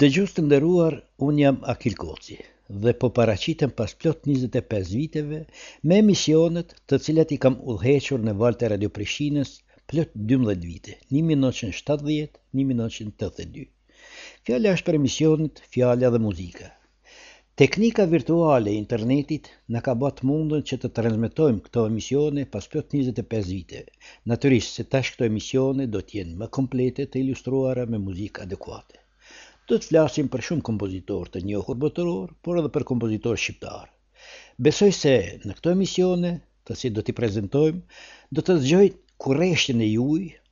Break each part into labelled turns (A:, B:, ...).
A: Dëgjues të nderuar, unë jam Akil Koci dhe po paraqitem pas plot njëzet e pesë viteve me emisionet të cilat i kam udhëhequr në valët e Radio Prishtinës plot dymbëdhjetë vite, një mijë e nëntëqind e shtatëdhjetë, një mijë e nëntëqind e tetëdhjetë e dy. Fjala është për emisionet Fjala dhe Muzika. Teknika virtuale e internetit na ka ba të mundur që të transmetojmë këto emisione pas plot njëzet e pesë viteve. Natyrisht se tash këto emisione do të jenë më komplete të ilustruara me muzikë adekuate. Do të flasim për shumë kompozitorë të njohur botëror, por edhe për kompozitorë shqiptarë. Besoj se në këto emisione, të cilat do t'i prezentojmë, do të zgjojnë kurreshtjen e juj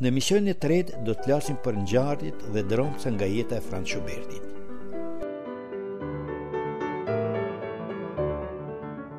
A: Në emisionin e tretë do të flasim për ngjarjet dhe dromca nga jeta e Franz Schubertit.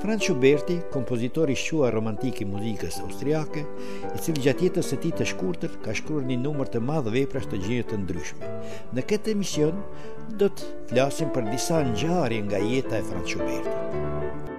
A: Franz Schuberti, kompozitor i shquar romantik i muzikës austriake, i cili gjatë jetës së tij të shkurtër ka shkruar një numër të madh veprash të gjinive të ndryshme. Në këtë emision do të flasim për disa ngjarje nga jeta e Franz Schubertit.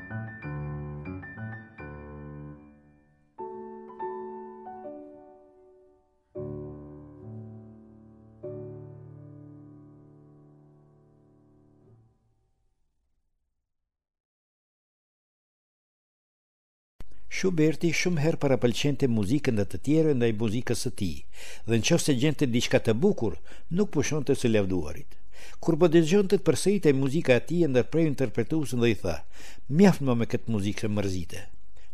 A: Schuberti shumë herë parapëlqente muzikën e të tjerëve ndaj muzikës së tij, dhe në qoftë se gjente diçka të bukur, nuk pushonte së lavdëruarit. Kur po dëgjonte të përsëritej muzika e tij, e ndërpreu interpretuesin dhe i tha, Mjaft ma me këtë muzikë se u mërzita.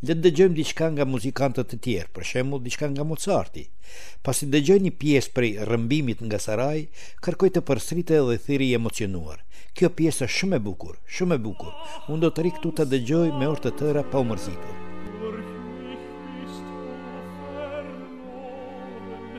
A: Le të dëgjojmë diçka nga muzikantët e tjerë, për shembull diçka nga Mozarti. Pasi dëgjoi një pjesë prej Rrëmbimit nga Sarai, kërkoi të përsëritej dhe thirri i emocionuar, Kjo pjesë është shumë e bukur, shumë e bukur. Unë do të rri këtu ta dëgjoj me orë të tëra pa u mërzitur.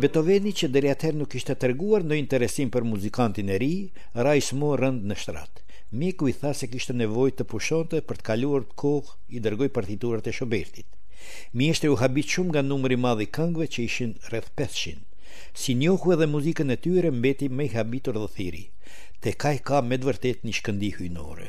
A: Beethoveni që deri atëherë nuk kishte treguar ndonjë interesim për muzikantin e ri, ra i sëmurë rëndë në shtrat. Mjeku i tha se kishte nevojë të pushonte për të kaluar kohë, i dërgoi partiturat e Schubertit. Mjeshtri u habit shumë nga numri i madh i këngëve që ishin rreth pesëqind. Si njohu edhe muzikën e tyre, mbeti më i habitur dhe thirri, Tek ai ka me të vërtetë një shkëndijë hyjnore.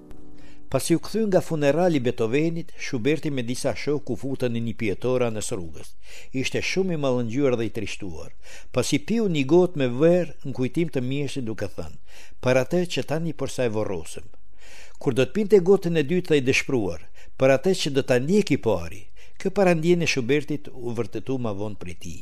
A: Pasi u kthy nga funerali i Beethovenit, Schuberti me disa shokë u futën në një pijetore anës rrugës. Ishte shumë i mallëngjyer dhe i trishtuar, pasi piu një gotë me verë në kujtim të mjeshtrit duke thënë, Për atë që tani porsa e vorrosëm. Kur do të pinte gotën e dytë tha i dëshpëruar, Për atë që do ta ndjekë i pari. Kjo parandjenjë e Schubertit u vërtetu ma vonë prej tij.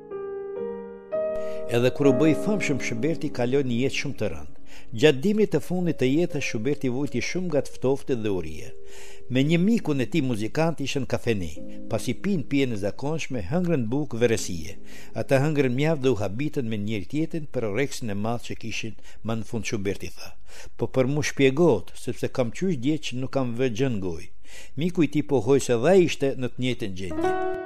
A: Edhe kur u bë i famshëm, Shuberti kaloi një jetë shumë të rëndë. Gjatë dimrit të fundit të jetës, Shuberti vujti shumë nga të ftohtit dhe urie. Me një mikun e tij muzikant ishte në kafeni. Pasi pinë pijen e zakonshme, hëngrën bukë veresie. Ata hëngrën mjaft dhe u habitën me njëri-tjetrin për oreksin e madh që kishin, më në fund Shuberti tha. Po për mua shpjegohet, sepse kam qysh dje që nuk kam vë gjë në gojë. Miku i tij pohoi se dhe ai ishte në të njëjtën gjendje.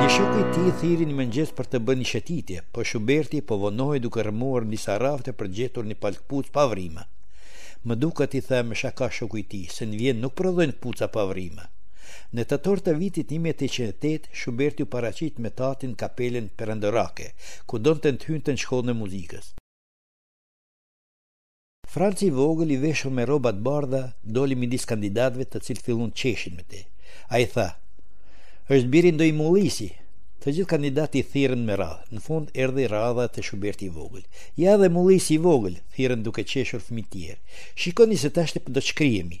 A: Një shoku i tij e thirri një mëngjes për të bërë një shëtitje, po Shuberti po vonohej duke rrëmuar disa rafte për të gjetur një palë këpucë pa vrima. Më duket i tha me shaka shoku i tij, se në Vjenë nuk prodhojnë këpuca pa vrima. Në tetor të vitit një mijë e tetëqind e tetë, Shuberti u paraqit me tatin në kapelën perandorake, ku donin të hynte në shkollën e muzikës. Franci i vogël, i veshur me rroba të bardha, doli midis kandidatëve, të cilët filluan të qeshin me të. Ai tha: "Është biri i ndonjë mullisi." Të gjithë kandidatët i thirrën me radhë. Në fund erdhi radha te Shuberti i vogël. "Ja dhe mullisi i vogël," thirrën duke qeshur fëmijët e tjerë. "Shikoni se tash po do të shkrihemi."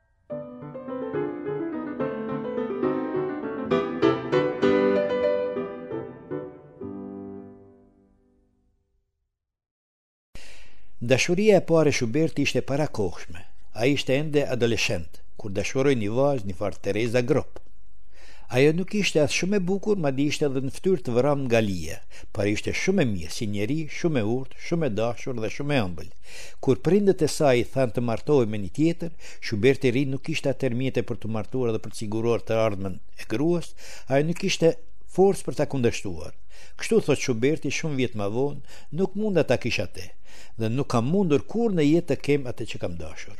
A: Dashuria e parë e Shubertit ishte e parakohshme. Ai ishte ende adoleshent, kur dashuroi një vazë njëfarë Tereza Grob. Ajo nuk ishte as shumë e bukur, madje ishte dhe me ftyrë të vrame nga lija, por ishte shumë e mirë, si njeri, shumë e urtë, shumë e dashur dhe shumë e ëmbël. Kur prindët e saj i thanë të martohej me një tjetër, Shuberti i ri nuk kishte atëherë mjete për t'u martuar dhe për të siguruar të ardhmen e gruas, ajo nuk kishte forcë për ta kundërshtuar. Kështu thotë Shuberti shumë vjet më vonë, nuk munda ta kisha atë dhe nuk kam mundur kurrë në jetë të kem atë që kam dashur.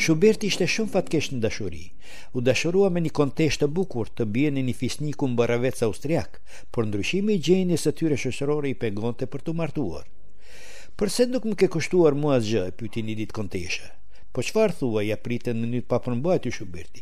A: Shuberti ishte shumë fatkeq në dashuri. U dashurua me një konteshë të bukur të bijën e një fisniku mburravec austriak, por ndryshimi i gjendjes së tyre shoqërore i pengonte për t'u martuar. Përse nuk më ke kushtuar mua asgjë, e pyti një ditë kontesha. Po çfarë thua, ia priti në mënyrë të papërmbajtur Shuberti.